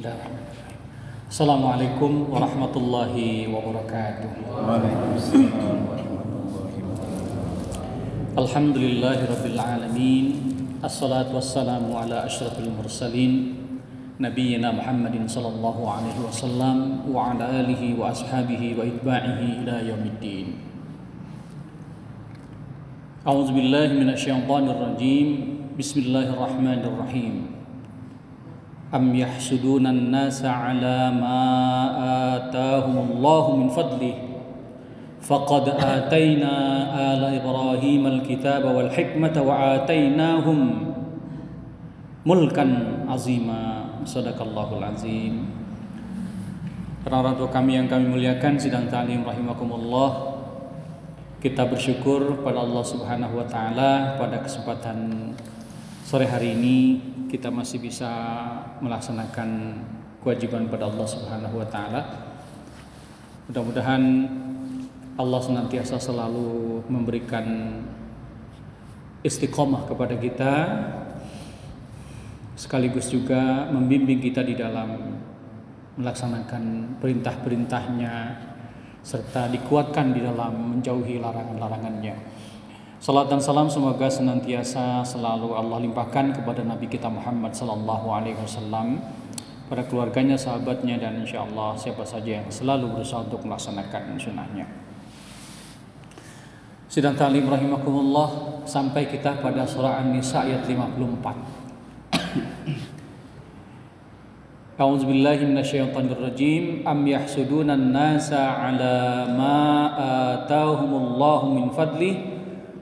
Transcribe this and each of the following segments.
Bismillahirrahmanirrahim. Assalamualaikum warahmatullahi wabarakatuh. Waalaikumsalam warahmatullahi wabarakatuh. Alhamdulillahi rabbil alamin. Assalatu wassalamu ala asyrafil mursalin Nabiyyina Muhammadin sallallahu alaihi wasallam wa ala alihi wa ashabihi wa itba'ihi ila yaumiddin. A'udzu billahi minasyaitonir rajim. Bismillahirrahmanirrahim. أم يحسدون الناس على ما آتاهم الله من فضله فقد آتينا آل إبراهيم الكتاب والحكمة وآتيناهم ملكا عظيما صدق الله العظيم Para orang tua kami yang kami muliakan sidang ta'lim rahimakumullah Kita bersyukur pada Allah subhanahu wa ta'ala Pada kesempatan sore hari ini kita masih bisa melaksanakan kewajiban pada Allah Subhanahu wa taala. Mudah-mudahan Allah senantiasa selalu memberikan istiqomah kepada kita sekaligus juga membimbing kita di dalam melaksanakan perintah-perintahnya serta dikuatkan di dalam menjauhi larangan-larangannya. Salat dan salam semoga senantiasa selalu Allah limpahkan kepada Nabi kita Muhammad sallallahu alaihi wasallam pada keluarganya, sahabatnya dan insya Allah siapa saja yang selalu berusaha untuk melaksanakan sunnahnya. Sidang talim rahimakumullah sampai kita pada surah An-Nisa ayat 54. A'udzu billahi minasyaitonir rajim am yahsuduna an-nasa ala ma atahumullahu min fadlihi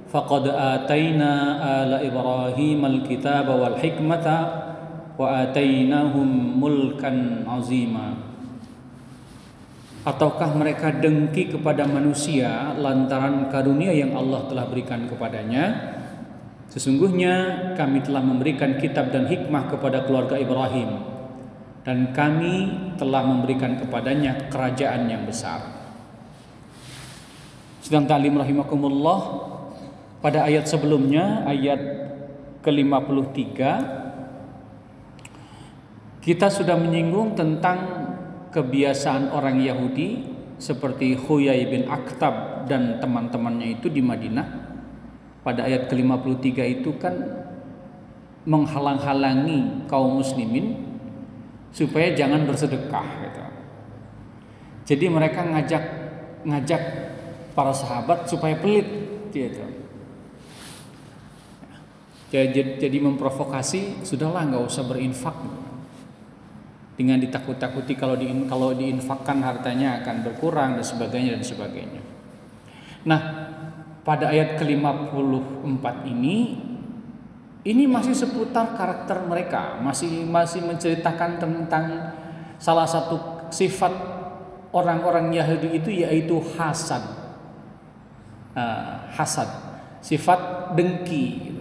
فقد آتينا آل إبراهيم الكتاب والحكمة وآتيناهم ملكا عظيما ataukah mereka dengki kepada manusia lantaran karunia yang Allah telah berikan kepadanya? Sesungguhnya kami telah memberikan kitab dan hikmah kepada keluarga Ibrahim dan kami telah memberikan kepadanya kerajaan yang besar. Sedang ta'lim rahimakumullah pada ayat sebelumnya ayat ke-53 kita sudah menyinggung tentang kebiasaan orang Yahudi seperti Huyai bin Akhtab dan teman-temannya itu di Madinah pada ayat ke-53 itu kan menghalang-halangi kaum muslimin supaya jangan bersedekah gitu. Jadi mereka ngajak ngajak para sahabat supaya pelit gitu jadi, memprovokasi sudahlah nggak usah berinfak dengan ditakut-takuti kalau di kalau diinfakkan hartanya akan berkurang dan sebagainya dan sebagainya. Nah, pada ayat ke-54 ini ini masih seputar karakter mereka, masih masih menceritakan tentang salah satu sifat orang-orang Yahudi itu yaitu hasad. Uh, hasad, sifat dengki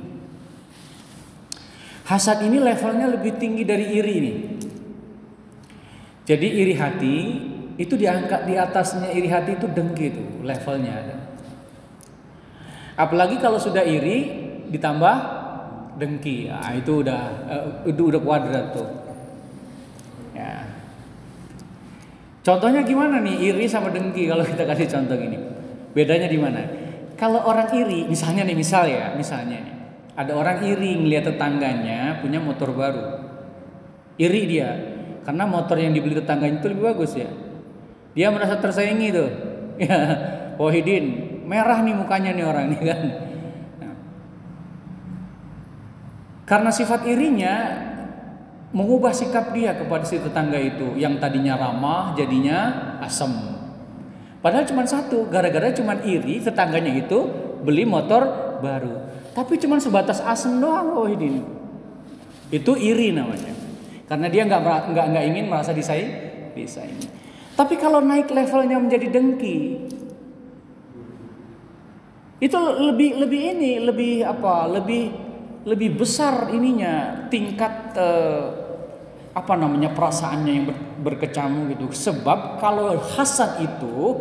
Hasad ini levelnya lebih tinggi dari iri ini. Jadi iri hati itu diangkat di atasnya iri hati itu dengki itu levelnya. Apalagi kalau sudah iri ditambah dengki, nah, itu udah uh, itu udah kuadrat tuh. Ya. Contohnya gimana nih iri sama dengki kalau kita kasih contoh gini. Bedanya di mana? Kalau orang iri, misalnya nih misal ya, misalnya nih ada orang iri ngeliat tetangganya punya motor baru. Iri dia karena motor yang dibeli tetangganya itu lebih bagus ya. Dia merasa tersaingi tuh. Ya, Wahidin, merah nih mukanya nih orang nih kan. Nah. Karena sifat irinya mengubah sikap dia kepada si tetangga itu yang tadinya ramah jadinya asam. Padahal cuma satu, gara-gara cuma iri tetangganya itu beli motor baru. Tapi cuma sebatas asem doang ini. Itu iri namanya. Karena dia nggak nggak nggak ingin merasa disaing, disaing. Tapi kalau naik levelnya menjadi dengki, itu lebih lebih ini lebih apa lebih lebih besar ininya tingkat eh, apa namanya perasaannya yang ber, berkecamuk gitu sebab kalau hasad itu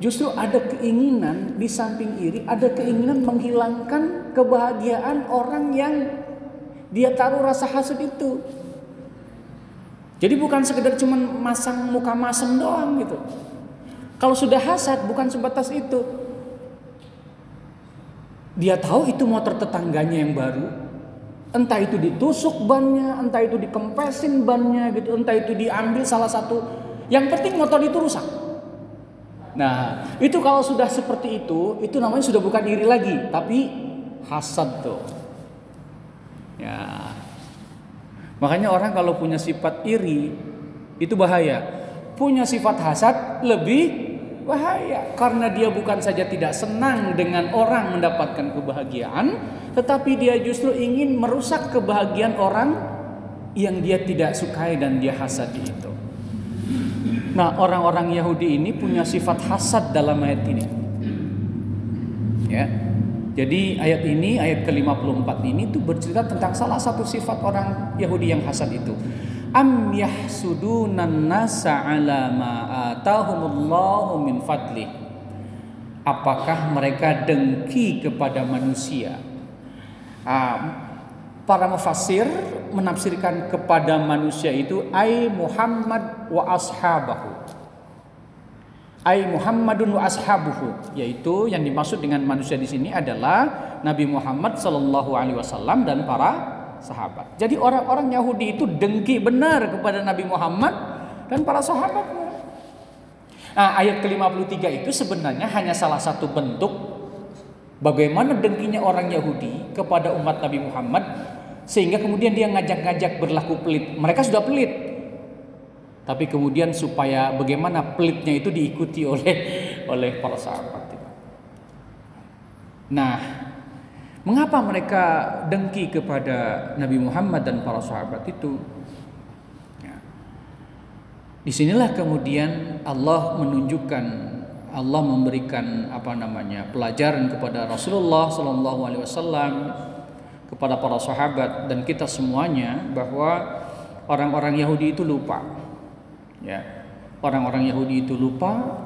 Justru ada keinginan di samping iri, ada keinginan menghilangkan kebahagiaan orang yang dia taruh rasa hasut itu. Jadi bukan sekedar cuma masang muka masem doang gitu. Kalau sudah hasad bukan sebatas itu. Dia tahu itu motor tetangganya yang baru. Entah itu ditusuk bannya, entah itu dikempesin bannya gitu, entah itu diambil salah satu. Yang penting motor itu rusak. Nah, itu kalau sudah seperti itu, itu namanya sudah bukan iri lagi, tapi hasad tuh. Ya. Makanya orang kalau punya sifat iri itu bahaya. Punya sifat hasad lebih bahaya karena dia bukan saja tidak senang dengan orang mendapatkan kebahagiaan, tetapi dia justru ingin merusak kebahagiaan orang yang dia tidak sukai dan dia hasad itu. Nah, orang-orang Yahudi ini punya sifat hasad dalam ayat ini. Ya. Jadi ayat ini, ayat ke-54 ini tuh bercerita tentang salah satu sifat orang Yahudi yang hasad itu. Am yahsudunan nasa ala ma atahumullahu min fadli. Apakah mereka dengki kepada manusia? Para mufassir menafsirkan kepada manusia itu ai Muhammad wa ashabahu ai Muhammadun wa ashabuhu yaitu yang dimaksud dengan manusia di sini adalah Nabi Muhammad sallallahu alaihi wasallam dan para sahabat. Jadi orang-orang Yahudi itu dengki benar kepada Nabi Muhammad dan para sahabatnya. Nah, ayat ke-53 itu sebenarnya hanya salah satu bentuk bagaimana dengkinya orang Yahudi kepada umat Nabi Muhammad sehingga kemudian dia ngajak-ngajak berlaku pelit. Mereka sudah pelit, tapi kemudian supaya bagaimana pelitnya itu diikuti oleh oleh para sahabat. Nah, mengapa mereka dengki kepada Nabi Muhammad dan para sahabat itu? Ya. Di sinilah kemudian Allah menunjukkan Allah memberikan apa namanya pelajaran kepada Rasulullah Shallallahu Alaihi Wasallam kepada para sahabat dan kita semuanya bahwa orang-orang Yahudi itu lupa. Ya. Orang-orang Yahudi itu lupa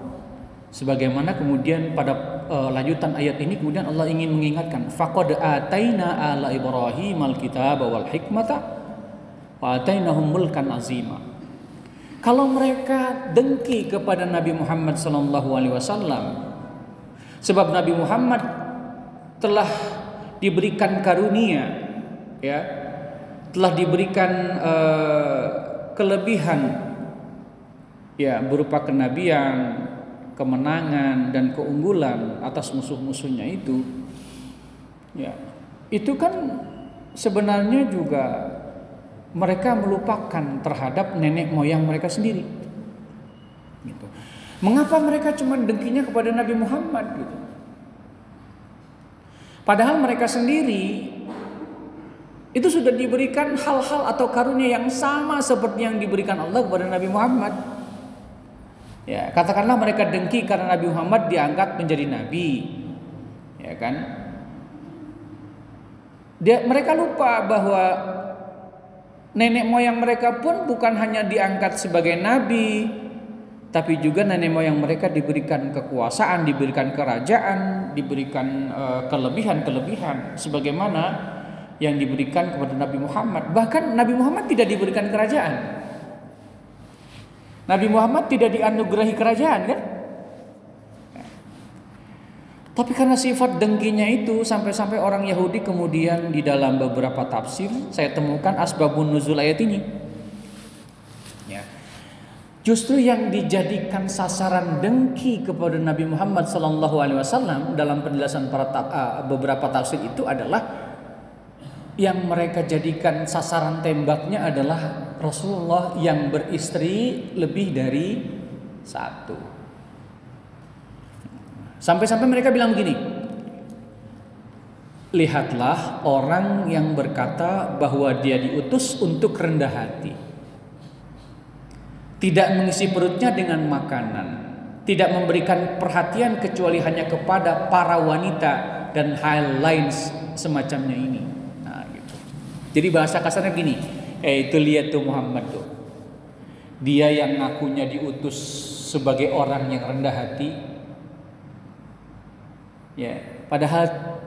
sebagaimana kemudian pada uh, lanjutan ayat ini kemudian Allah ingin mengingatkan faqad ataina ala ibrahim alkitab wal hikmata wa atainahum mulkan azima. Kalau mereka dengki kepada Nabi Muhammad sallallahu alaihi wasallam sebab Nabi Muhammad telah diberikan karunia ya telah diberikan uh, kelebihan ya berupa kenabian, kemenangan dan keunggulan atas musuh-musuhnya itu ya itu kan sebenarnya juga mereka melupakan terhadap nenek moyang mereka sendiri gitu. Mengapa mereka cuma dengkinya kepada Nabi Muhammad gitu? Padahal mereka sendiri itu sudah diberikan hal-hal atau karunia yang sama seperti yang diberikan Allah kepada Nabi Muhammad. Ya, katakanlah mereka dengki karena Nabi Muhammad diangkat menjadi nabi. Ya kan? Dia mereka lupa bahwa nenek moyang mereka pun bukan hanya diangkat sebagai nabi, tapi juga nenek moyang mereka diberikan kekuasaan, diberikan kerajaan, diberikan uh, kelebihan-kelebihan sebagaimana yang diberikan kepada Nabi Muhammad. Bahkan Nabi Muhammad tidak diberikan kerajaan. Nabi Muhammad tidak dianugerahi kerajaan kan? Tapi karena sifat dengkinya itu sampai-sampai orang Yahudi kemudian di dalam beberapa tafsir saya temukan asbabun nuzul ayat ini. Justru yang dijadikan sasaran dengki kepada Nabi Muhammad Wasallam dalam penjelasan para uh, beberapa tafsir itu adalah yang mereka jadikan sasaran tembaknya adalah Rasulullah yang beristri lebih dari satu. Sampai-sampai mereka bilang begini, lihatlah orang yang berkata bahwa dia diutus untuk rendah hati. Tidak mengisi perutnya dengan makanan, tidak memberikan perhatian kecuali hanya kepada para wanita dan hal lain semacamnya ini. Jadi bahasa kasarnya gini, eh itu lihat tuh Muhammad tuh. Dia yang ngakunya diutus sebagai orang yang rendah hati. Ya, padahal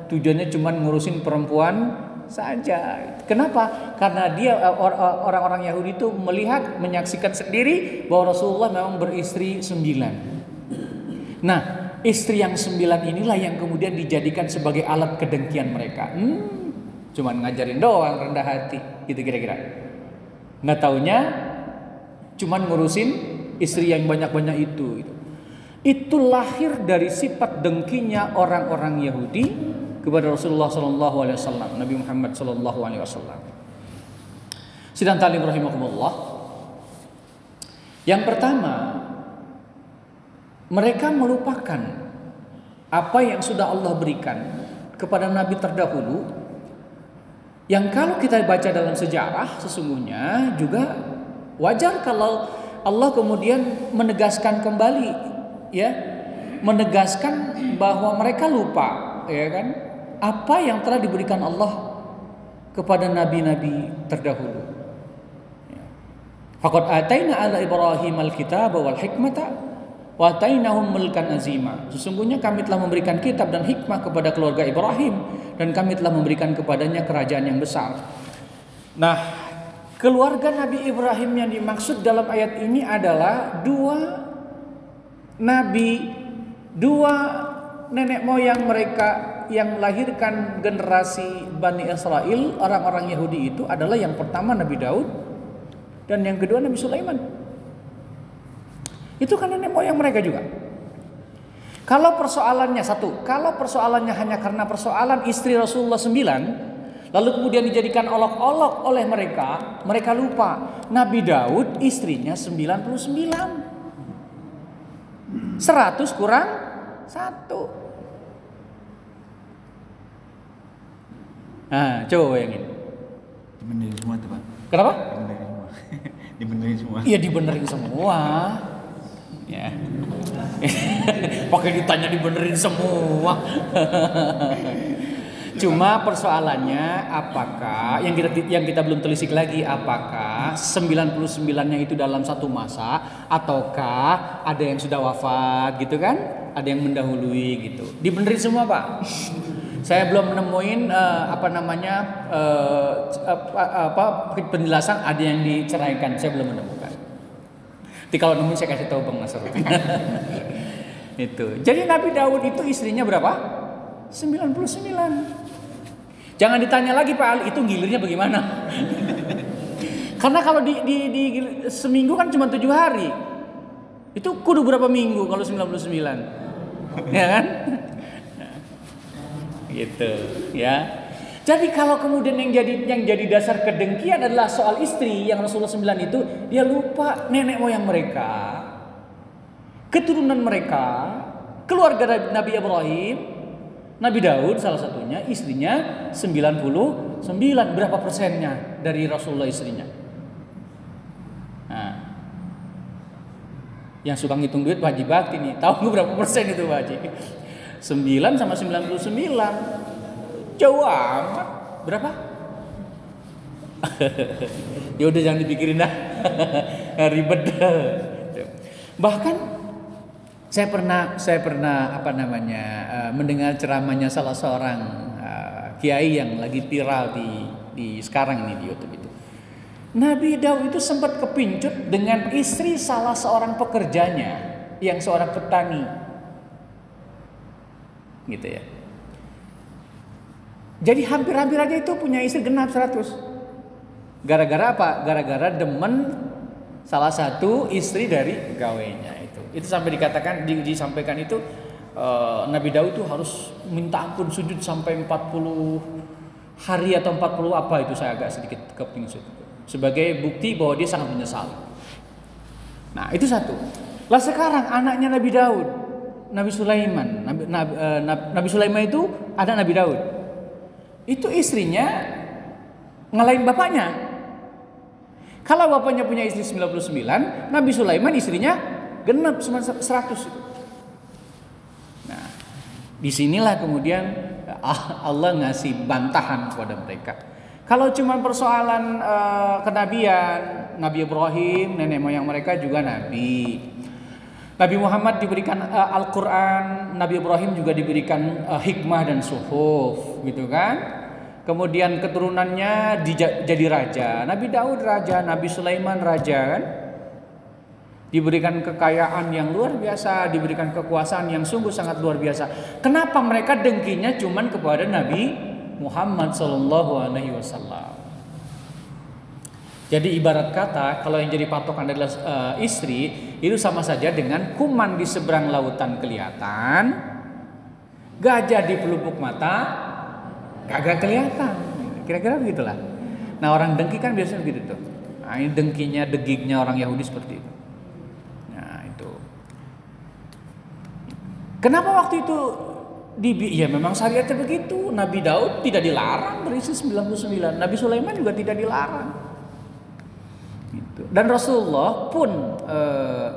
tujuannya cuma ngurusin perempuan saja. Kenapa? Karena dia eh, eh, orang-orang Yahudi itu melihat, menyaksikan sendiri bahwa Rasulullah memang beristri sembilan. Nah, istri yang sembilan inilah yang kemudian dijadikan sebagai alat kedengkian mereka. Hmm, cuman ngajarin doang rendah hati, gitu kira-kira. Nggak taunya, cuman ngurusin istri yang banyak-banyak itu. Gitu. Itu lahir dari sifat dengkinya orang-orang Yahudi kepada Rasulullah Sallallahu Alaihi Wasallam, Nabi Muhammad Sallallahu Alaihi Wasallam. Sidang talim rahimahumullah. Yang pertama, mereka melupakan apa yang sudah Allah berikan kepada Nabi terdahulu. Yang kalau kita baca dalam sejarah sesungguhnya juga wajar kalau Allah kemudian menegaskan kembali ya menegaskan bahwa mereka lupa ya kan apa yang telah diberikan Allah kepada nabi-nabi terdahulu. Ya. Faqad ataina ala Ibrahim al-kitab wal hikmata wa atainahum mulkan azima. Sesungguhnya kami telah memberikan kitab dan hikmah kepada keluarga Ibrahim dan kami telah memberikan kepadanya kerajaan yang besar. Nah, keluarga Nabi Ibrahim yang dimaksud dalam ayat ini adalah dua nabi, dua nenek moyang mereka yang melahirkan generasi Bani Israel, orang-orang Yahudi itu adalah yang pertama Nabi Daud dan yang kedua Nabi Sulaiman. Itu kan nenek moyang mereka juga. Kalau persoalannya satu, kalau persoalannya hanya karena persoalan istri Rasulullah sembilan, lalu kemudian dijadikan olok-olok oleh mereka, mereka lupa Nabi Daud istrinya 99. 100 kurang satu. Nah, coba bayangin. Dibenerin semua tuh pak. Kenapa? Dibenerin semua. Dibenerin semua. Iya dibenerin semua. Ya. Pakai ditanya dibenerin semua. Cuma persoalannya apakah yang kita yang kita belum telisik lagi apakah 99-nya itu dalam satu masa ataukah ada yang sudah wafat gitu kan? Ada yang mendahului gitu. Dibenerin semua, Pak. Saya belum menemuin eh, apa namanya eh, apa, apa penjelasan ada yang diceraikan. Saya belum menemukan. Nanti kalau nemu saya kasih tahu Bang Nasr. itu. Jadi Nabi Daud itu istrinya berapa? 99. Jangan ditanya lagi Pak Ali itu gilirnya bagaimana? Karena kalau di, di, di seminggu kan cuma tujuh hari. Itu kudu berapa minggu kalau 99? ya kan? Gitu ya. Jadi kalau kemudian yang jadi yang jadi dasar kedengkian adalah soal istri yang Rasulullah 9 itu, dia lupa nenek moyang mereka, keturunan mereka, keluarga Nabi Ibrahim, Nabi Daud salah satunya, istrinya 99, berapa persennya dari Rasulullah istrinya? Nah, yang suka ngitung duit Haji Bakti nih, tahu berapa persen itu Haji? 9 sama 99 Jauh amat Berapa? ya udah jangan dipikirin dah Ribet Bahkan saya pernah saya pernah apa namanya uh, mendengar ceramahnya salah seorang uh, kiai yang lagi viral di di sekarang ini di YouTube itu. Nabi Daud itu sempat kepincut dengan istri salah seorang pekerjanya yang seorang petani. Gitu ya. Jadi hampir-hampir aja itu punya istri genap 100. Gara-gara apa? Gara-gara demen salah satu istri dari pegawainya itu. Itu sampai dikatakan di, disampaikan itu uh, Nabi Daud itu harus minta ampun sujud sampai 40 hari atau 40 apa itu saya agak sedikit keping sebagai bukti bahwa dia sangat menyesal. Nah, itu satu. Lah sekarang anaknya Nabi Daud, Nabi Sulaiman, Nabi, Nabi, uh, Nabi Sulaiman itu ada Nabi Daud. Itu istrinya ngalahin bapaknya. Kalau bapaknya punya istri 99, Nabi Sulaiman istrinya genap cuma 100 itu. Nah, di sinilah kemudian Allah ngasih bantahan kepada mereka. Kalau cuma persoalan uh, kenabian, Nabi Ibrahim, nenek moyang mereka juga nabi. Nabi Muhammad diberikan uh, Al-Qur'an, Nabi Ibrahim juga diberikan uh, hikmah dan suhuf, gitu kan? kemudian keturunannya jadi raja. Nabi Daud raja, Nabi Sulaiman raja kan? Diberikan kekayaan yang luar biasa, diberikan kekuasaan yang sungguh sangat luar biasa. Kenapa mereka dengkinya cuman kepada Nabi Muhammad Sallallahu Alaihi Wasallam? Jadi ibarat kata kalau yang jadi patokan adalah uh, istri itu sama saja dengan kuman di seberang lautan kelihatan, gajah di pelupuk mata kagak kelihatan. Kira-kira begitulah. Nah orang dengki kan biasanya begitu tuh. Nah, ini dengkinya, degignya orang Yahudi seperti itu. Nah itu. Kenapa waktu itu di ya memang syariatnya begitu. Nabi Daud tidak dilarang berisi 99. Nabi Sulaiman juga tidak dilarang. Gitu. Dan Rasulullah pun eh,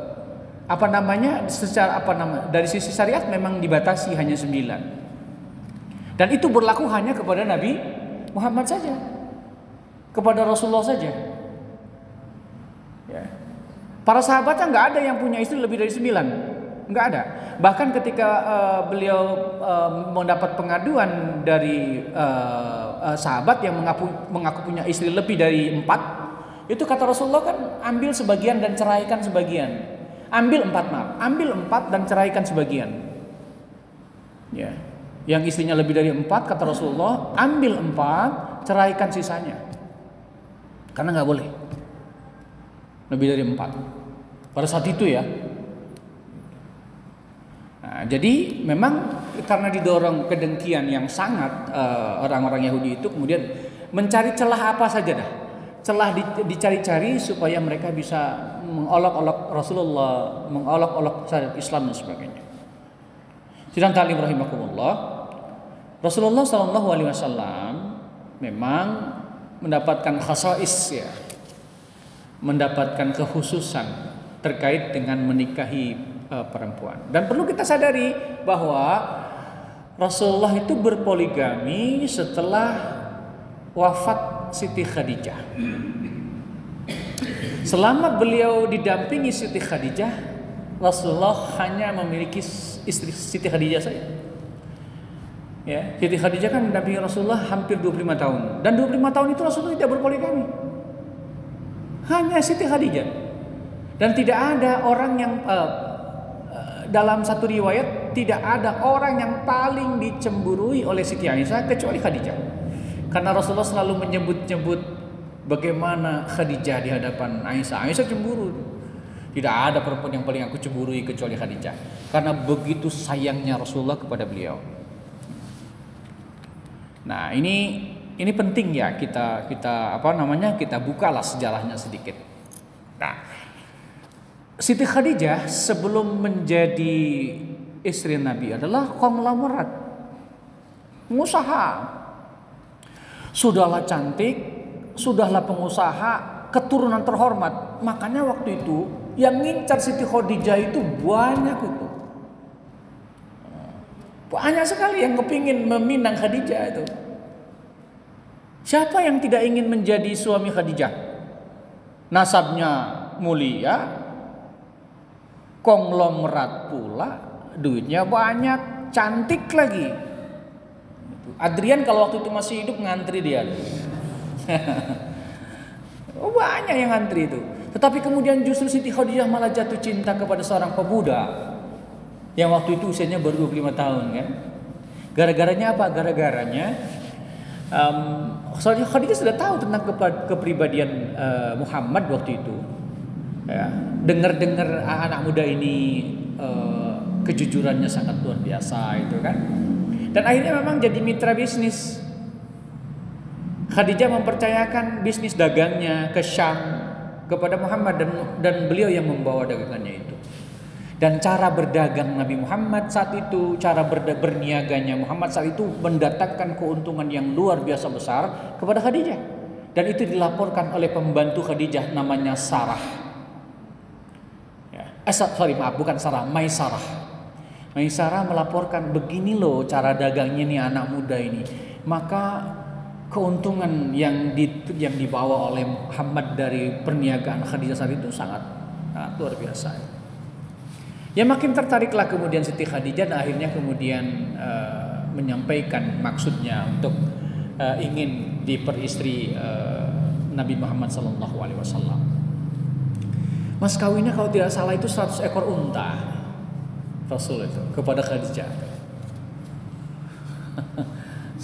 apa namanya secara apa nama dari sisi syariat memang dibatasi hanya sembilan. Dan itu berlaku hanya kepada Nabi Muhammad saja. Kepada Rasulullah saja. Ya. Para sahabatnya nggak ada yang punya istri lebih dari sembilan, nggak ada. Bahkan ketika uh, beliau uh, mendapat pengaduan dari uh, uh, sahabat yang mengaku, mengaku punya istri lebih dari empat, itu kata Rasulullah kan ambil sebagian dan ceraikan sebagian. Ambil empat maaf, ambil empat dan ceraikan sebagian. Ya, yang istrinya lebih dari empat kata Rasulullah, ambil empat, ceraikan sisanya. Karena nggak boleh lebih dari empat. Pada saat itu ya. Nah, jadi memang karena didorong kedengkian yang sangat uh, orang-orang Yahudi itu kemudian mencari celah apa saja dah. Celah dicari-cari supaya mereka bisa mengolok-olok Rasulullah, mengolok-olok syariat Islam dan sebagainya. Sidang talim rahimakumullah. Rasulullah Shallallahu alaihi wasallam memang mendapatkan khasais ya, mendapatkan kekhususan terkait dengan menikahi uh, perempuan. Dan perlu kita sadari bahwa Rasulullah itu berpoligami setelah wafat Siti Khadijah. Selama beliau didampingi Siti Khadijah, Rasulullah hanya memiliki istri Siti Khadijah saja. Ya, Siti Khadijah kan mendampingi Rasulullah hampir 25 tahun dan 25 tahun itu Rasulullah tidak berpoligami. Hanya Siti Khadijah. Dan tidak ada orang yang uh, dalam satu riwayat tidak ada orang yang paling dicemburui oleh Siti Aisyah kecuali Khadijah. Karena Rasulullah selalu menyebut-nyebut bagaimana Khadijah di hadapan Aisyah. Aisyah cemburu. Tidak ada perempuan yang paling aku cemburui kecuali Khadijah. Karena begitu sayangnya Rasulullah kepada beliau. Nah, ini ini penting ya kita kita apa namanya kita bukalah sejarahnya sedikit. Nah, Siti Khadijah sebelum menjadi istri Nabi adalah konglomerat, pengusaha. Sudahlah cantik, sudahlah pengusaha, keturunan terhormat. Makanya waktu itu yang ngincar Siti Khadijah itu banyak itu. Banyak sekali yang kepingin meminang Khadijah itu. Siapa yang tidak ingin menjadi suami Khadijah? Nasabnya mulia, konglomerat pula, duitnya banyak, cantik lagi. Adrian kalau waktu itu masih hidup ngantri dia. oh, banyak yang ngantri itu. Tetapi kemudian justru Siti Khadijah malah jatuh cinta kepada seorang pemuda yang waktu itu usianya baru 25 tahun kan. Gara-garanya apa? Gara-garanya um, soalnya Khadijah sudah tahu tentang kepribadian uh, Muhammad waktu itu. Ya, dengar-dengar anak muda ini uh, kejujurannya sangat luar biasa itu kan. Dan akhirnya memang jadi mitra bisnis. Khadijah mempercayakan bisnis dagangnya ke Syam kepada Muhammad dan dan beliau yang membawa dagangannya itu. Dan cara berdagang Nabi Muhammad saat itu, cara berniaganya Muhammad saat itu mendatangkan keuntungan yang luar biasa besar kepada Khadijah. Dan itu dilaporkan oleh pembantu Khadijah namanya Sarah. Ya. Eh, sorry maaf bukan Sarah, Maisarah. Maisarah melaporkan begini loh cara dagangnya nih anak muda ini. Maka keuntungan yang di, yang dibawa oleh Muhammad dari perniagaan Khadijah saat itu sangat, sangat luar biasa. Ya makin tertariklah kemudian Siti Khadijah dan akhirnya kemudian uh, menyampaikan maksudnya untuk uh, ingin diperistri uh, Nabi Muhammad Wasallam. Mas kawinnya kalau tidak salah itu 100 ekor unta Rasul itu kepada Khadijah.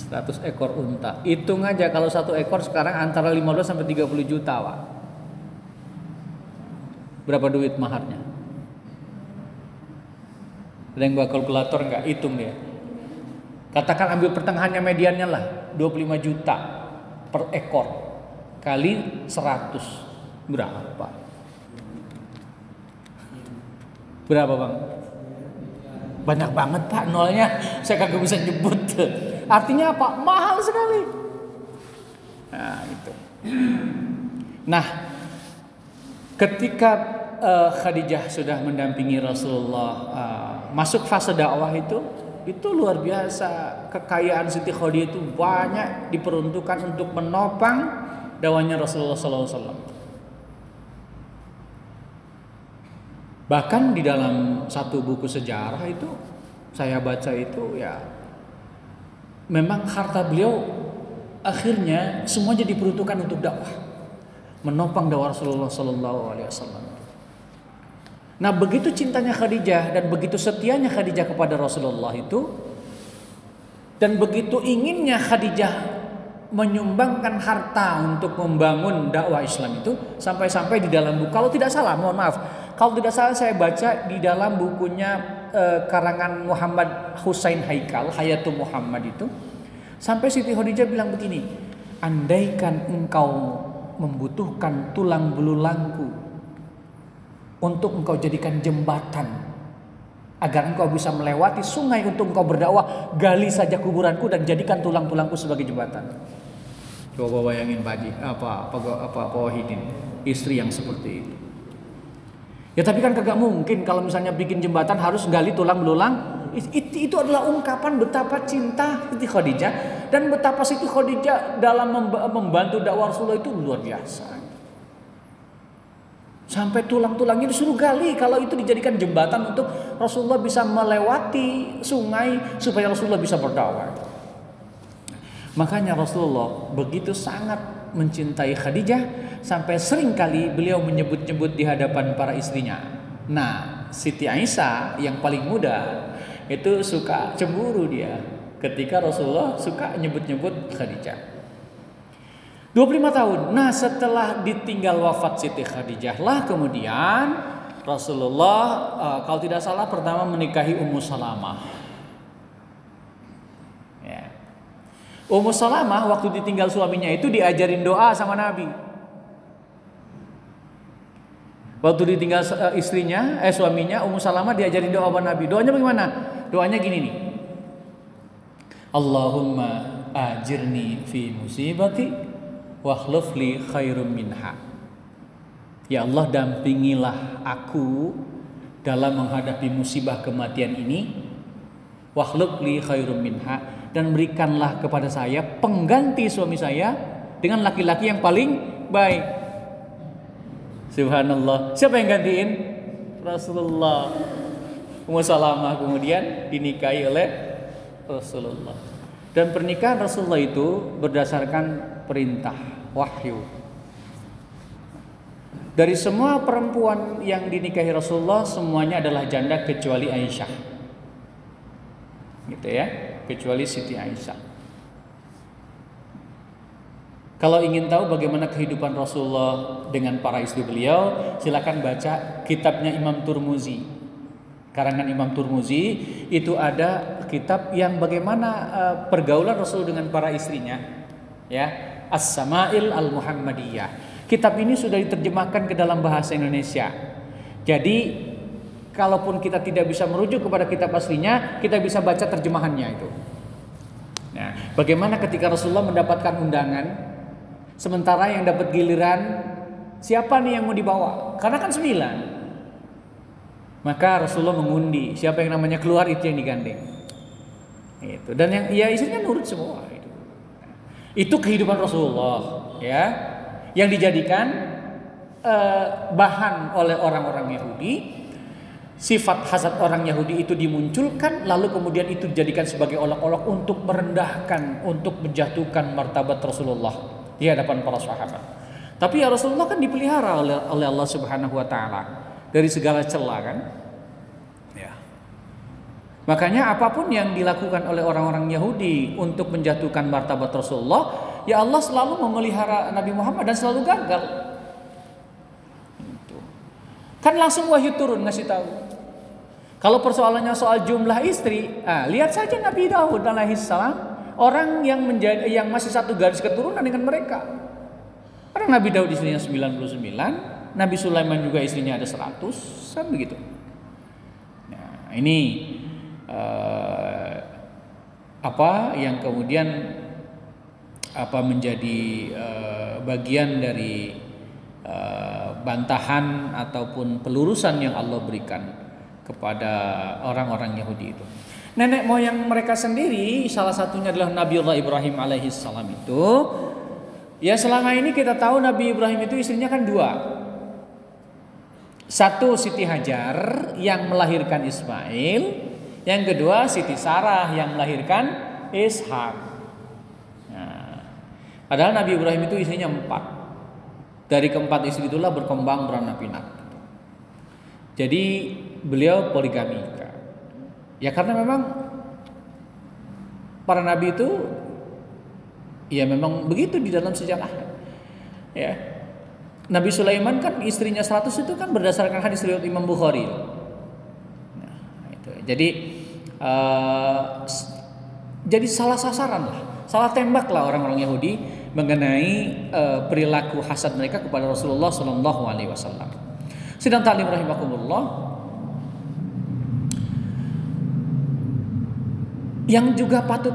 100 ekor unta. Hitung aja kalau satu ekor sekarang antara 15 sampai 30 juta, Pak. Berapa duit maharnya? Ada yang bawa kalkulator nggak? Hitung dia. Katakan ambil pertengahannya mediannya lah, 25 juta per ekor kali 100 berapa? Berapa bang? Banyak banget pak nolnya, saya kagak bisa nyebut. Artinya apa? Mahal sekali. Nah itu. Nah, ketika uh, Khadijah sudah mendampingi Rasulullah uh, masuk fase dakwah itu, itu luar biasa. Kekayaan Siti Khadijah itu banyak diperuntukkan untuk menopang dakwahnya Rasulullah SAW. Bahkan di dalam satu buku sejarah itu saya baca itu ya memang harta beliau akhirnya semuanya diperuntukkan untuk dakwah, menopang dakwah Rasulullah Sallallahu Alaihi Wasallam. Nah begitu cintanya Khadijah dan begitu setianya Khadijah kepada Rasulullah itu dan begitu inginnya Khadijah menyumbangkan harta untuk membangun dakwah Islam itu sampai-sampai di dalam buku kalau tidak salah mohon maaf kalau tidak salah saya baca di dalam bukunya eh, karangan Muhammad Husain Haikal, Hayatul Muhammad itu, sampai Siti Khadijah bilang begini, andaikan engkau membutuhkan tulang belulangku untuk engkau jadikan jembatan agar engkau bisa melewati sungai untuk engkau berdakwah, gali saja kuburanku dan jadikan tulang-tulangku sebagai jembatan. Coba bayangin Pak Haji, apa apa apa, apa Wahidin, istri yang seperti itu. Ya tapi kan kagak mungkin kalau misalnya bikin jembatan harus gali tulang belulang. Itu, itu adalah ungkapan betapa cinta Siti Khadijah dan betapa Siti Khadijah dalam membantu dakwah Rasulullah itu luar biasa. Sampai tulang-tulangnya disuruh gali kalau itu dijadikan jembatan untuk Rasulullah bisa melewati sungai supaya Rasulullah bisa berdakwah. Makanya Rasulullah begitu sangat mencintai Khadijah sampai sering kali beliau menyebut-nyebut di hadapan para istrinya. Nah, Siti Aisyah yang paling muda itu suka cemburu dia ketika Rasulullah suka nyebut-nyebut Khadijah. 25 tahun. Nah, setelah ditinggal wafat Siti Khadijah lah kemudian Rasulullah uh, kalau tidak salah pertama menikahi Ummu Salamah. Ya. Ummu Salamah waktu ditinggal suaminya itu diajarin doa sama Nabi. Waktu ditinggal eh, istrinya, eh suaminya Ummu Salamah diajarin doa sama Nabi. Doanya bagaimana? Doanya gini nih. Allahumma ajirni fi musibati wa li khairum minha. Ya Allah dampingilah aku dalam menghadapi musibah kematian ini li khairum minha dan berikanlah kepada saya pengganti suami saya dengan laki-laki yang paling baik. Subhanallah. Siapa yang gantiin? Rasulullah. Ummu kemudian dinikahi oleh Rasulullah. Dan pernikahan Rasulullah itu berdasarkan perintah wahyu. Dari semua perempuan yang dinikahi Rasulullah semuanya adalah janda kecuali Aisyah. Gitu ya, kecuali Siti Aisyah. Kalau ingin tahu bagaimana kehidupan Rasulullah dengan para istri beliau, silakan baca kitabnya Imam Turmuzi. Karangan Imam Turmuzi itu ada kitab yang bagaimana uh, pergaulan Rasul dengan para istrinya. Ya, As-Samail Al-Muhammadiyah. Kitab ini sudah diterjemahkan ke dalam bahasa Indonesia. Jadi kalaupun kita tidak bisa merujuk kepada kitab aslinya, kita bisa baca terjemahannya itu. Nah, bagaimana ketika Rasulullah mendapatkan undangan Sementara yang dapat giliran siapa nih yang mau dibawa? Karena kan sembilan. Maka Rasulullah mengundi siapa yang namanya keluar itu yang digandeng. Itu. Dan yang ya istrinya nurut semua itu. Itu kehidupan Rasulullah ya yang dijadikan uh, bahan oleh orang-orang Yahudi sifat hasad orang Yahudi itu dimunculkan lalu kemudian itu dijadikan sebagai olok-olok untuk merendahkan untuk menjatuhkan martabat Rasulullah di hadapan para sahabat. Tapi ya Rasulullah kan dipelihara oleh, oleh Allah Subhanahu wa taala dari segala celah kan. Ya. Makanya apa pun yang dilakukan oleh orang-orang Yahudi untuk menjatuhkan martabat Rasulullah, ya Allah selalu memelihara Nabi Muhammad dan selalu gagal. Kan langsung wahyu turun ngasih tahu. Kalau persoalannya soal jumlah istri, ah, lihat saja Nabi Daud alaihissalam orang yang menjadi yang masih satu garis keturunan dengan mereka. Karena Nabi Daud istrinya 99, Nabi Sulaiman juga istrinya ada 100, kan begitu. Nah, ini uh, apa yang kemudian apa menjadi uh, bagian dari uh, bantahan ataupun pelurusan yang Allah berikan kepada orang-orang Yahudi itu. Nenek moyang mereka sendiri salah satunya adalah Nabiullah Ibrahim alaihi salam itu ya selama ini kita tahu Nabi Ibrahim itu istrinya kan dua. Satu Siti Hajar yang melahirkan Ismail, yang kedua Siti Sarah yang melahirkan Ishak. Nah, padahal Nabi Ibrahim itu istrinya empat. Dari keempat istri itulah berkembang beranak pinak. Jadi beliau poligami. Ya karena memang para nabi itu ya memang begitu di dalam sejarah. Ya. Nabi Sulaiman kan istrinya 100 itu kan berdasarkan hadis riwayat Imam Bukhari. Nah, itu. Jadi uh, jadi salah sasaran lah, salah tembak lah orang-orang Yahudi mengenai uh, perilaku hasad mereka kepada Rasulullah Shallallahu Alaihi Wasallam. Sedang taklim rahimakumullah Yang juga patut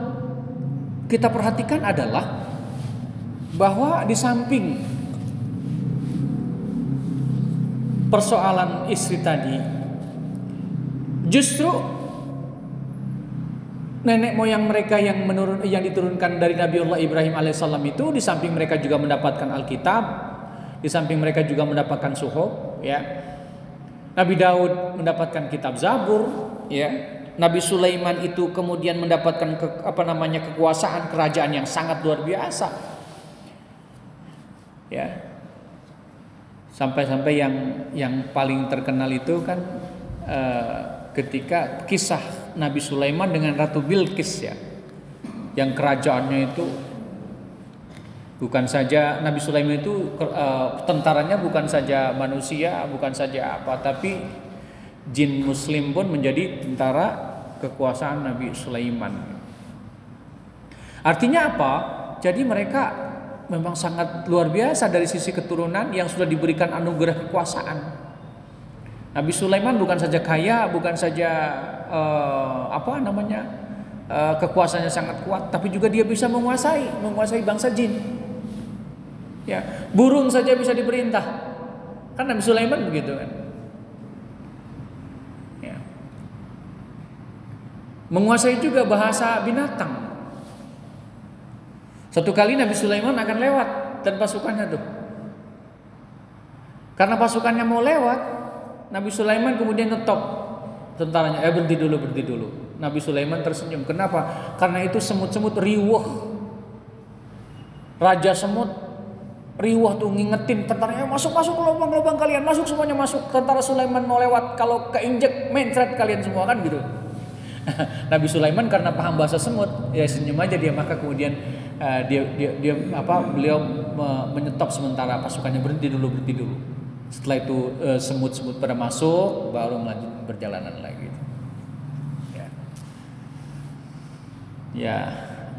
kita perhatikan adalah bahwa di samping persoalan istri tadi justru nenek moyang mereka yang menurun yang diturunkan dari Nabiullah Ibrahim alaihissalam itu di samping mereka juga mendapatkan Alkitab di samping mereka juga mendapatkan suhuf ya. Nabi Daud mendapatkan kitab Zabur ya Nabi Sulaiman itu kemudian mendapatkan ke, apa namanya kekuasaan kerajaan yang sangat luar biasa. Ya. Sampai-sampai yang yang paling terkenal itu kan uh, ketika kisah Nabi Sulaiman dengan Ratu Bilqis ya. Yang kerajaannya itu bukan saja Nabi Sulaiman itu uh, tentaranya bukan saja manusia, bukan saja apa, tapi jin muslim pun menjadi tentara kekuasaan Nabi Sulaiman. Artinya apa? Jadi mereka memang sangat luar biasa dari sisi keturunan yang sudah diberikan anugerah kekuasaan. Nabi Sulaiman bukan saja kaya, bukan saja uh, apa namanya uh, kekuasaannya sangat kuat, tapi juga dia bisa menguasai, menguasai bangsa jin. Ya, burung saja bisa diperintah. Kan Nabi Sulaiman begitu kan. Menguasai juga bahasa binatang. Satu kali Nabi Sulaiman akan lewat dan pasukannya tuh. Karena pasukannya mau lewat, Nabi Sulaiman kemudian ngetop tentaranya, eh berhenti dulu, berhenti dulu. Nabi Sulaiman tersenyum. Kenapa? Karena itu semut-semut riwuh. Raja semut riwuh tuh ngingetin tentaranya masuk masuk ke lubang-lubang kalian masuk semuanya masuk tentara Sulaiman mau lewat kalau keinjek mencret kalian semua kan gitu Nabi Sulaiman karena paham bahasa semut ya senyum aja dia maka kemudian uh, dia, dia dia apa beliau menyetop sementara pasukannya berhenti dulu berhenti dulu. Setelah itu uh, semut-semut pada masuk baru melanjut perjalanan lagi. Ya. ya.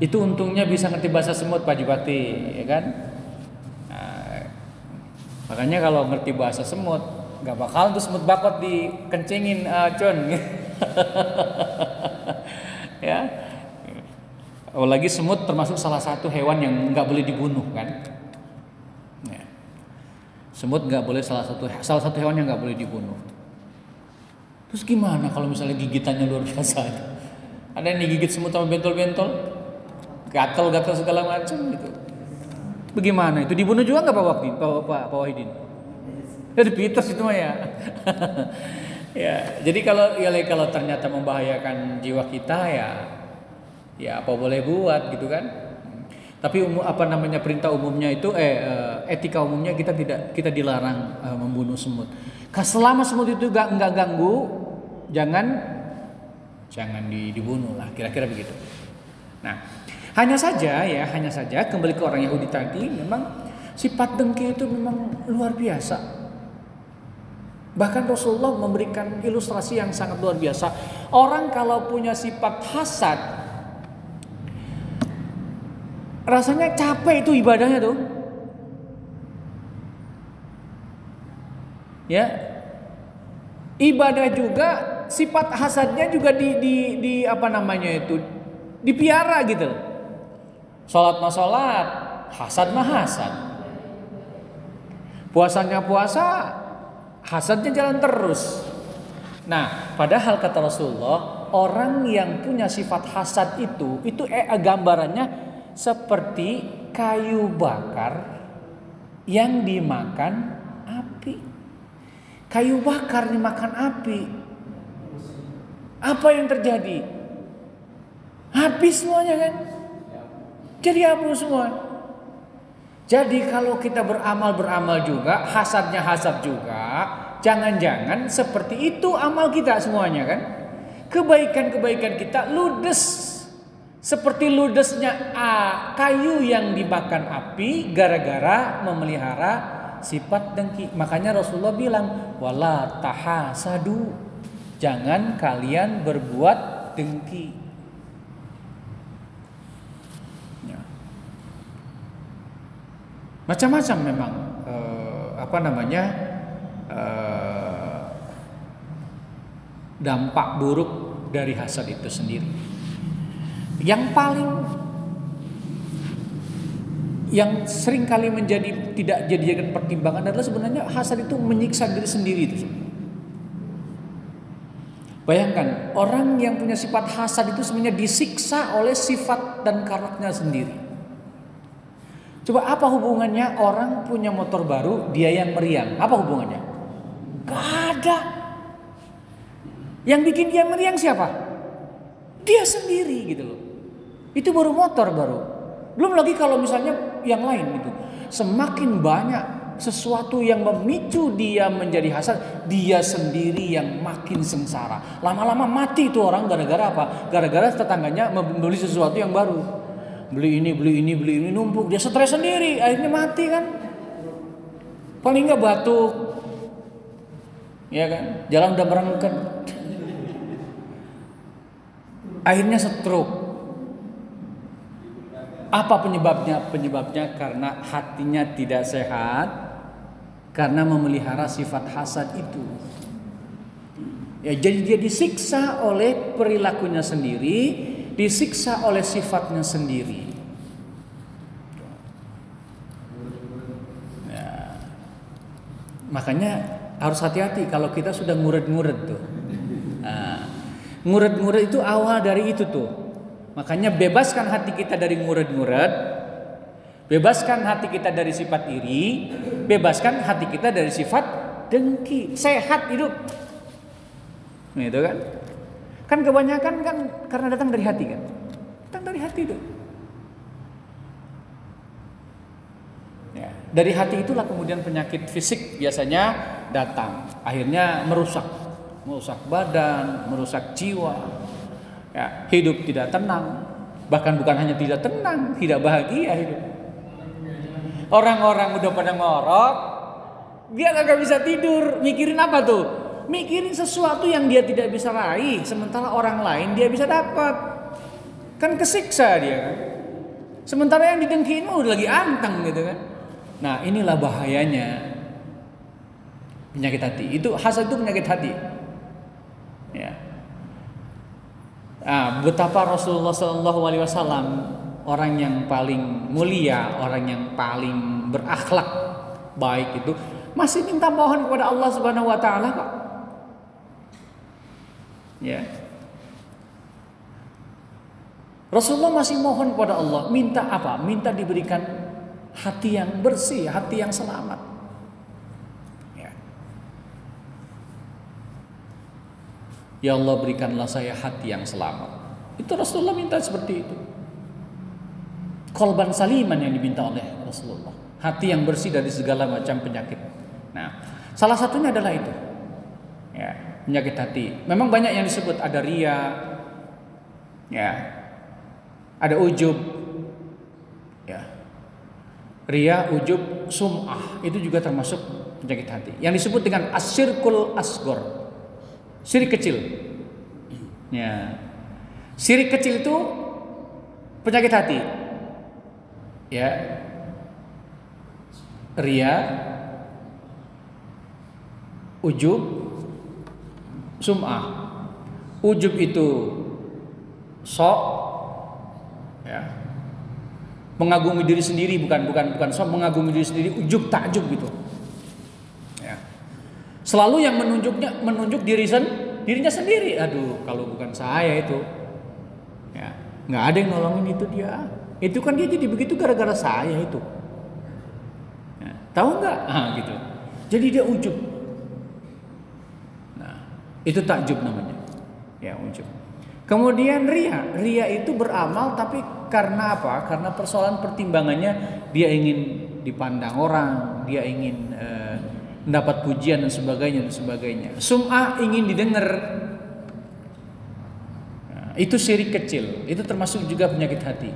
Itu untungnya bisa ngerti bahasa semut Pak Jibati ya kan? Nah, makanya kalau ngerti bahasa semut nggak bakal tuh semut bakot dikencingin uh, John ya. Oh, lagi semut termasuk salah satu hewan yang nggak boleh dibunuh kan. Ya. Semut nggak boleh salah satu salah satu hewan yang nggak boleh dibunuh. Terus gimana kalau misalnya gigitannya luar biasa? Ada yang digigit semut sama bentol-bentol, gatel-gatel segala macam gitu. Bagaimana itu dibunuh juga nggak Pak Wakti, Pak Wahidin? Dari Peters itu mah ya. ya, jadi kalau ya kalau ternyata membahayakan jiwa kita ya ya apa boleh buat gitu kan. Tapi umum, apa namanya perintah umumnya itu eh, eh etika umumnya kita tidak kita dilarang uh, membunuh semut. Selama semut itu gak nggak ganggu, jangan jangan dibunuh lah kira-kira begitu. Nah, hanya saja ya, hanya saja kembali ke orang Yahudi tadi memang sifat dengki itu memang luar biasa. Bahkan Rasulullah memberikan ilustrasi yang sangat luar biasa. Orang kalau punya sifat hasad rasanya capek itu ibadahnya tuh. Ya. Ibadah juga sifat hasadnya juga di, di, di apa namanya itu dipiara gitu Salat mah salat, hasad mah hasad. Puasanya puasa, hasadnya jalan terus. Nah, padahal kata Rasulullah, orang yang punya sifat hasad itu, itu eh, gambarannya seperti kayu bakar yang dimakan api. Kayu bakar dimakan api. Apa yang terjadi? Habis semuanya kan? Jadi hapus semua. Jadi kalau kita beramal-beramal juga, hasadnya hasad juga, jangan-jangan seperti itu amal kita semuanya kan? Kebaikan-kebaikan kita ludes seperti ludesnya kayu yang dimakan api gara-gara memelihara sifat dengki. Makanya Rasulullah bilang, "Wala tahasadu." Jangan kalian berbuat dengki. Ya. Macam-macam memang eh, apa namanya? Eh, dampak buruk dari hasad itu sendiri. Yang paling yang sering kali menjadi tidak jadikan pertimbangan adalah sebenarnya hasad itu menyiksa diri sendiri itu. Bayangkan orang yang punya sifat hasad itu sebenarnya disiksa oleh sifat dan karakternya sendiri. Coba apa hubungannya orang punya motor baru dia yang meriang? Apa hubungannya? Gak ada. Yang bikin dia meriang siapa? Dia sendiri gitu loh. Itu baru motor baru. Belum lagi kalau misalnya yang lain itu. Semakin banyak sesuatu yang memicu dia menjadi hasad, dia sendiri yang makin sengsara. Lama-lama mati itu orang gara-gara apa? Gara-gara tetangganya membeli sesuatu yang baru. Beli ini, beli ini, beli ini numpuk, dia stres sendiri, akhirnya mati kan. Paling nggak batuk. Ya kan? Jalan udah merengken. Akhirnya stroke. Apa penyebabnya? Penyebabnya karena hatinya tidak sehat, karena memelihara sifat hasad itu. Ya, jadi dia disiksa oleh perilakunya sendiri, disiksa oleh sifatnya sendiri. Ya. Makanya harus hati-hati kalau kita sudah nguret-nguret tuh. Nah, nguret-nguret itu awal dari itu tuh. Makanya bebaskan hati kita dari nguret-nguret, bebaskan hati kita dari sifat iri, bebaskan hati kita dari sifat dengki, sehat hidup. Nah, itu kan? Kan kebanyakan kan karena datang dari hati kan? Datang dari hati itu. Ya, dari hati itulah kemudian penyakit fisik biasanya datang, akhirnya merusak, merusak badan, merusak jiwa, Ya, hidup tidak tenang. Bahkan bukan hanya tidak tenang, tidak bahagia hidup. Orang-orang udah pada ngorok, dia gak bisa tidur. Mikirin apa tuh? Mikirin sesuatu yang dia tidak bisa raih, sementara orang lain dia bisa dapat. Kan kesiksa dia kan. Sementara yang didengkiin udah lagi anteng gitu kan. Nah inilah bahayanya penyakit hati. Itu hasad itu penyakit hati. Ya. Nah, betapa Rasulullah Shallallahu Alaihi Wasallam orang yang paling mulia, orang yang paling berakhlak baik itu masih minta mohon kepada Allah Subhanahu Wa Taala kok. Ya. Rasulullah masih mohon kepada Allah, minta apa? Minta diberikan hati yang bersih, hati yang selamat. Ya. Ya Allah berikanlah saya hati yang selamat. Itu Rasulullah minta seperti itu. Kolban saliman yang diminta oleh Rasulullah. Hati yang bersih dari segala macam penyakit. Nah, salah satunya adalah itu. Ya, penyakit hati. Memang banyak yang disebut ada ria, ya, ada ujub, ya, ria, ujub, sum'ah itu juga termasuk penyakit hati. Yang disebut dengan asyirkul asgor, Sirik kecil. Ya. Sirik kecil itu penyakit hati. Ya. Ria, ujub, sum'ah. Ujub itu sok ya. Mengagumi diri sendiri bukan bukan bukan sok mengagumi diri sendiri ujub takjub gitu. Selalu yang menunjuknya menunjuk diri sen, dirinya sendiri. Aduh, kalau bukan saya itu, ya nggak ada yang nolongin itu dia. Itu kan dia jadi begitu gara-gara saya itu. Ya, tahu nggak? Ah gitu. Jadi dia ujub. Itu takjub namanya. Ya ujub. Kemudian ria, ria itu beramal tapi karena apa? Karena persoalan pertimbangannya dia ingin dipandang orang, dia ingin uh, mendapat pujian dan sebagainya dan sebagainya. Sum'ah ingin didengar. Nah, itu syirik kecil, itu termasuk juga penyakit hati.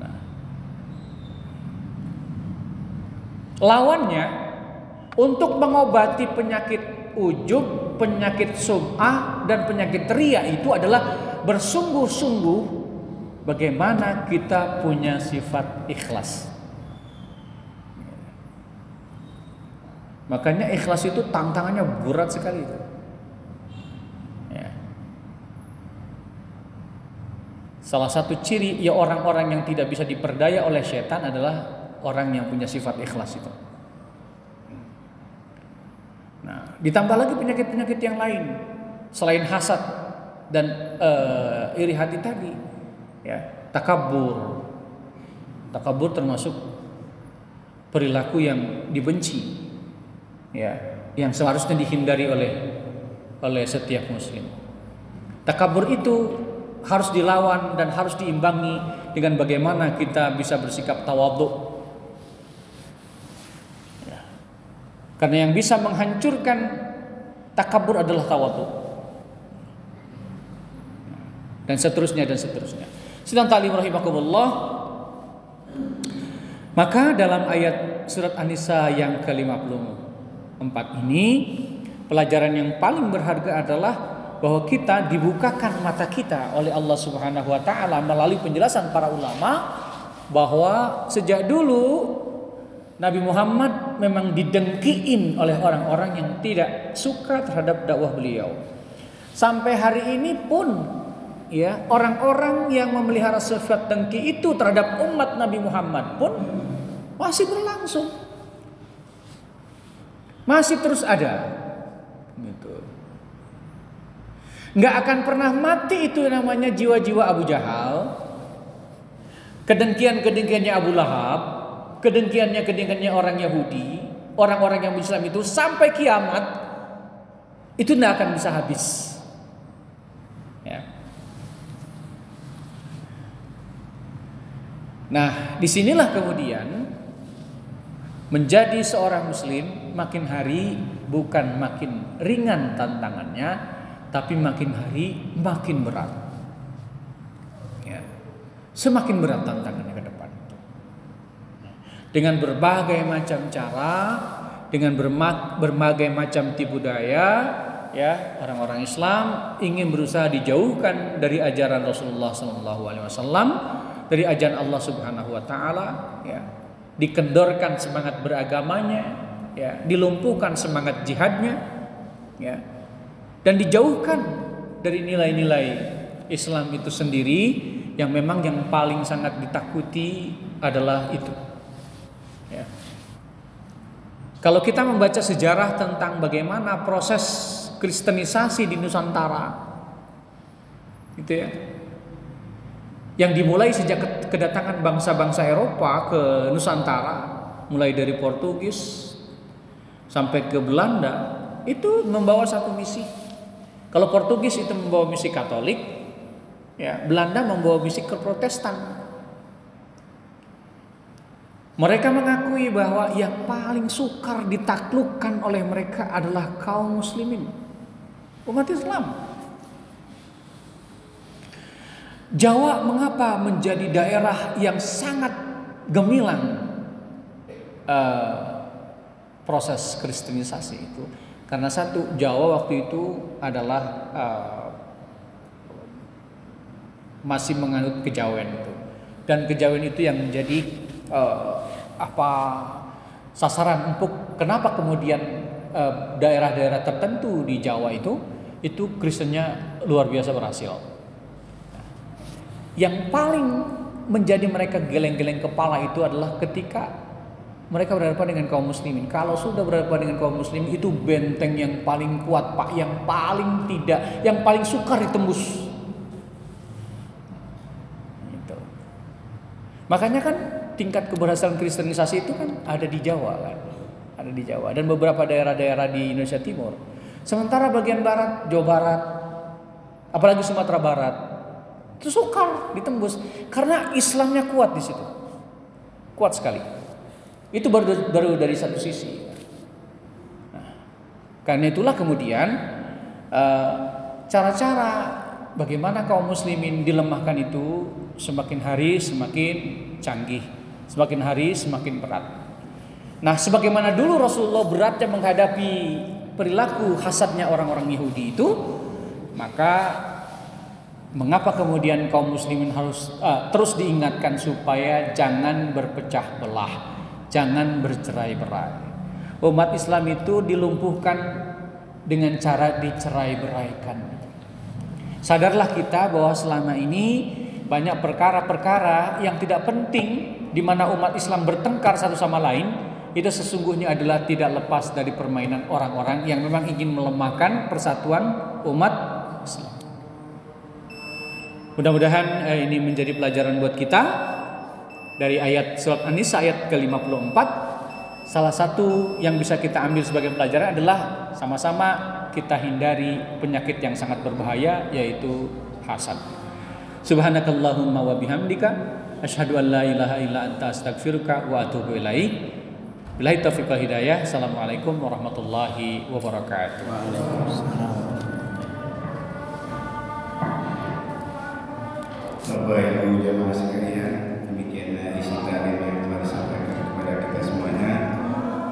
Nah. Lawannya untuk mengobati penyakit ujub, penyakit sum'ah dan penyakit ria itu adalah bersungguh-sungguh bagaimana kita punya sifat ikhlas. Makanya ikhlas itu tantangannya berat sekali. Ya. Salah satu ciri ya orang-orang yang tidak bisa diperdaya oleh setan adalah orang yang punya sifat ikhlas itu. Nah, ditambah lagi penyakit-penyakit yang lain selain hasad dan uh, iri hati tadi, ya takabur. Takabur termasuk perilaku yang dibenci ya yang seharusnya dihindari oleh oleh setiap muslim. Takabur itu harus dilawan dan harus diimbangi dengan bagaimana kita bisa bersikap tawadhu. Karena yang bisa menghancurkan takabur adalah tawadhu. Dan seterusnya dan seterusnya. Sedang talim rahimakumullah maka dalam ayat surat An-Nisa yang ke-50 empat ini pelajaran yang paling berharga adalah bahwa kita dibukakan mata kita oleh Allah Subhanahu wa taala melalui penjelasan para ulama bahwa sejak dulu Nabi Muhammad memang didengkiin oleh orang-orang yang tidak suka terhadap dakwah beliau. Sampai hari ini pun ya orang-orang yang memelihara sifat dengki itu terhadap umat Nabi Muhammad pun masih berlangsung masih terus ada. Gitu. Nggak akan pernah mati itu namanya jiwa-jiwa Abu Jahal. Kedengkian-kedengkiannya Abu Lahab, kedengkiannya-kedengkiannya orang Yahudi, orang-orang yang Islam itu sampai kiamat itu tidak akan bisa habis. Ya. Nah, di sinilah kemudian menjadi seorang muslim makin hari bukan makin ringan tantangannya tapi makin hari makin berat ya. semakin berat tantangannya dengan berbagai macam cara dengan berbagai macam tipu daya ya orang-orang Islam ingin berusaha dijauhkan dari ajaran Rasulullah SAW dari ajaran Allah Subhanahu Wa Taala ya. Dikendorkan semangat beragamanya, ya, dilumpuhkan semangat jihadnya, ya, dan dijauhkan dari nilai-nilai Islam itu sendiri yang memang yang paling sangat ditakuti adalah itu. Ya. Kalau kita membaca sejarah tentang bagaimana proses kristenisasi di Nusantara, gitu ya, yang dimulai sejak kedatangan bangsa-bangsa Eropa ke Nusantara, mulai dari Portugis sampai ke Belanda, itu membawa satu misi. Kalau Portugis itu membawa misi Katolik, ya Belanda membawa misi ke Protestan. Mereka mengakui bahwa yang paling sukar ditaklukkan oleh mereka adalah kaum muslimin, umat Islam. Jawa mengapa menjadi daerah yang sangat gemilang uh, proses kristenisasi itu? Karena satu Jawa waktu itu adalah uh, masih menganut kejawen itu, dan kejawen itu yang menjadi uh, apa sasaran empuk. Kenapa kemudian daerah-daerah uh, tertentu di Jawa itu itu Kristennya luar biasa berhasil. Yang paling menjadi mereka geleng-geleng kepala itu adalah ketika mereka berhadapan dengan kaum muslimin. Kalau sudah berhadapan dengan kaum muslimin itu benteng yang paling kuat, Pak, yang paling tidak, yang paling sukar ditembus. Gitu. Makanya kan tingkat keberhasilan kristenisasi itu kan ada di Jawa kan. Ada di Jawa dan beberapa daerah-daerah di Indonesia Timur. Sementara bagian barat, Jawa Barat, apalagi Sumatera Barat, itu sukar ditembus karena Islamnya kuat di situ. Kuat sekali. Itu baru baru dari satu sisi. Nah, karena itulah kemudian eh, cara-cara bagaimana kaum muslimin dilemahkan itu semakin hari semakin canggih, semakin hari semakin berat. Nah, sebagaimana dulu Rasulullah beratnya menghadapi perilaku hasadnya orang-orang Yahudi itu, maka Mengapa kemudian kaum muslimin harus uh, terus diingatkan supaya jangan berpecah belah, jangan bercerai-berai. Umat Islam itu dilumpuhkan dengan cara dicerai-beraikan. Sadarlah kita bahwa selama ini banyak perkara-perkara yang tidak penting di mana umat Islam bertengkar satu sama lain itu sesungguhnya adalah tidak lepas dari permainan orang-orang yang memang ingin melemahkan persatuan umat Islam. Mudah-mudahan eh, ini menjadi pelajaran buat kita dari ayat surat An-Nisa ayat ke-54. Salah satu yang bisa kita ambil sebagai pelajaran adalah sama-sama kita hindari penyakit yang sangat berbahaya yaitu hasad. Subhanakallahumma wa bihamdika asyhadu an la ilaha illa anta astaghfiruka wa atubu ilaik. Billahi taufiq wal hidayah. Assalamualaikum warahmatullahi wabarakatuh. Waalaikumsalam. Bapak Ibu jamaah sekalian, demikianlah isi taklim yang